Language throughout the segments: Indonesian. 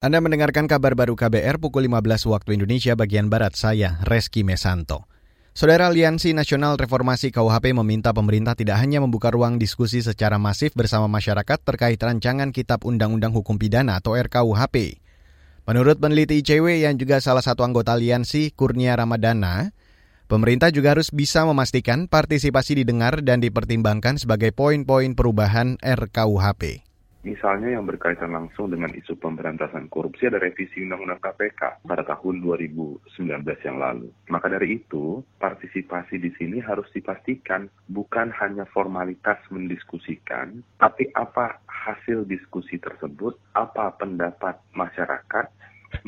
Anda mendengarkan kabar baru KBR pukul 15 waktu Indonesia bagian Barat, saya Reski Mesanto. Saudara Aliansi Nasional Reformasi KUHP meminta pemerintah tidak hanya membuka ruang diskusi secara masif bersama masyarakat terkait rancangan Kitab Undang-Undang Hukum Pidana atau RKUHP. Menurut peneliti ICW yang juga salah satu anggota aliansi, Kurnia Ramadana, pemerintah juga harus bisa memastikan partisipasi didengar dan dipertimbangkan sebagai poin-poin perubahan RKUHP. Misalnya yang berkaitan langsung dengan isu pemberantasan korupsi ada revisi Undang-Undang KPK pada tahun 2019 yang lalu. Maka dari itu, partisipasi di sini harus dipastikan bukan hanya formalitas mendiskusikan, tapi apa hasil diskusi tersebut, apa pendapat masyarakat,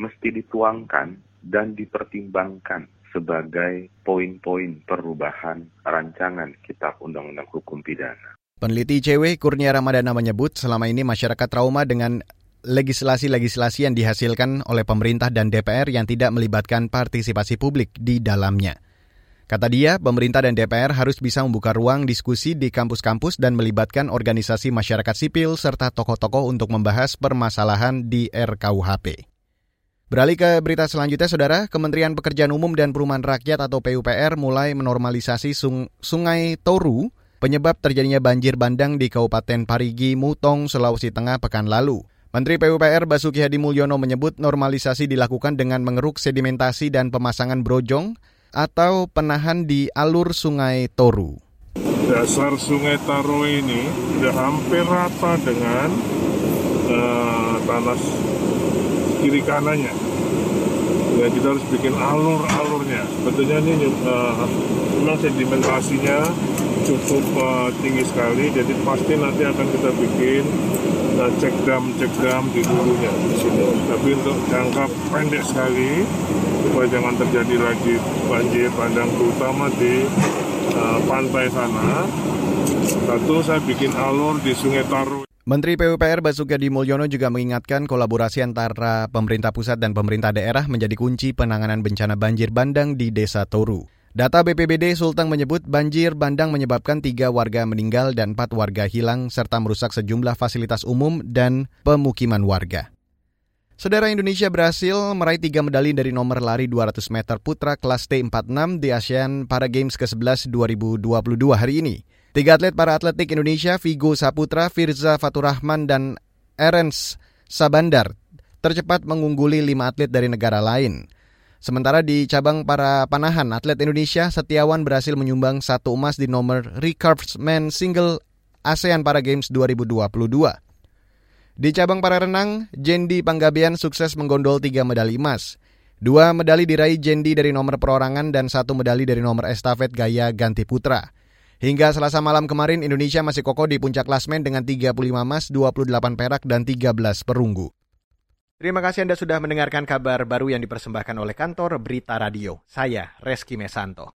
mesti dituangkan dan dipertimbangkan sebagai poin-poin perubahan rancangan Kitab Undang-Undang Hukum Pidana. Peneliti ICW Kurnia Ramadana menyebut selama ini masyarakat trauma dengan legislasi-legislasi yang dihasilkan oleh pemerintah dan DPR yang tidak melibatkan partisipasi publik di dalamnya. Kata dia, pemerintah dan DPR harus bisa membuka ruang diskusi di kampus-kampus dan melibatkan organisasi masyarakat sipil serta tokoh-tokoh untuk membahas permasalahan di RKUHP. Beralih ke berita selanjutnya, Saudara. Kementerian Pekerjaan Umum dan Perumahan Rakyat atau PUPR mulai menormalisasi sung Sungai Toru penyebab terjadinya banjir bandang di Kabupaten Parigi, Mutong, Sulawesi Tengah pekan lalu. Menteri PUPR Basuki Hadi Mulyono menyebut normalisasi dilakukan dengan mengeruk sedimentasi dan pemasangan brojong atau penahan di alur sungai Toru. Dasar sungai Toru ini sudah hampir rata dengan uh, tanah kiri kanannya. Ya, kita harus bikin alur-alurnya. Sebetulnya ini uh, memang sedimentasinya cukup uh, tinggi sekali. Jadi pasti nanti akan kita bikin uh, cek dam cek dam di hulunya di sini. Tapi untuk jangka pendek sekali supaya jangan terjadi lagi banjir bandang terutama di uh, pantai sana. Satu saya bikin alur di Sungai Taru. Menteri PUPR Basuki Hadi Mulyono juga mengingatkan kolaborasi antara pemerintah pusat dan pemerintah daerah menjadi kunci penanganan bencana banjir bandang di Desa Toru. Data BPBD Sulteng menyebut banjir bandang menyebabkan tiga warga meninggal dan empat warga hilang serta merusak sejumlah fasilitas umum dan pemukiman warga. Saudara Indonesia berhasil meraih tiga medali dari nomor lari 200 meter putra kelas T46 di ASEAN Para Games ke-11 2022 hari ini. Tiga atlet para atletik Indonesia, Vigo Saputra, Firza Faturrahman, dan Erens Sabandar tercepat mengungguli lima atlet dari negara lain. Sementara di cabang para panahan, atlet Indonesia Setiawan berhasil menyumbang satu emas di nomor recurves men single ASEAN Para Games 2022. Di cabang para renang, Jendi Panggabean sukses menggondol tiga medali emas. Dua medali diraih Jendi dari nomor perorangan dan satu medali dari nomor estafet gaya ganti putra. Hingga selasa malam kemarin, Indonesia masih kokoh di puncak klasmen dengan 35 emas, 28 perak, dan 13 perunggu. Terima kasih Anda sudah mendengarkan kabar baru yang dipersembahkan oleh kantor Berita Radio. Saya Reski Mesanto.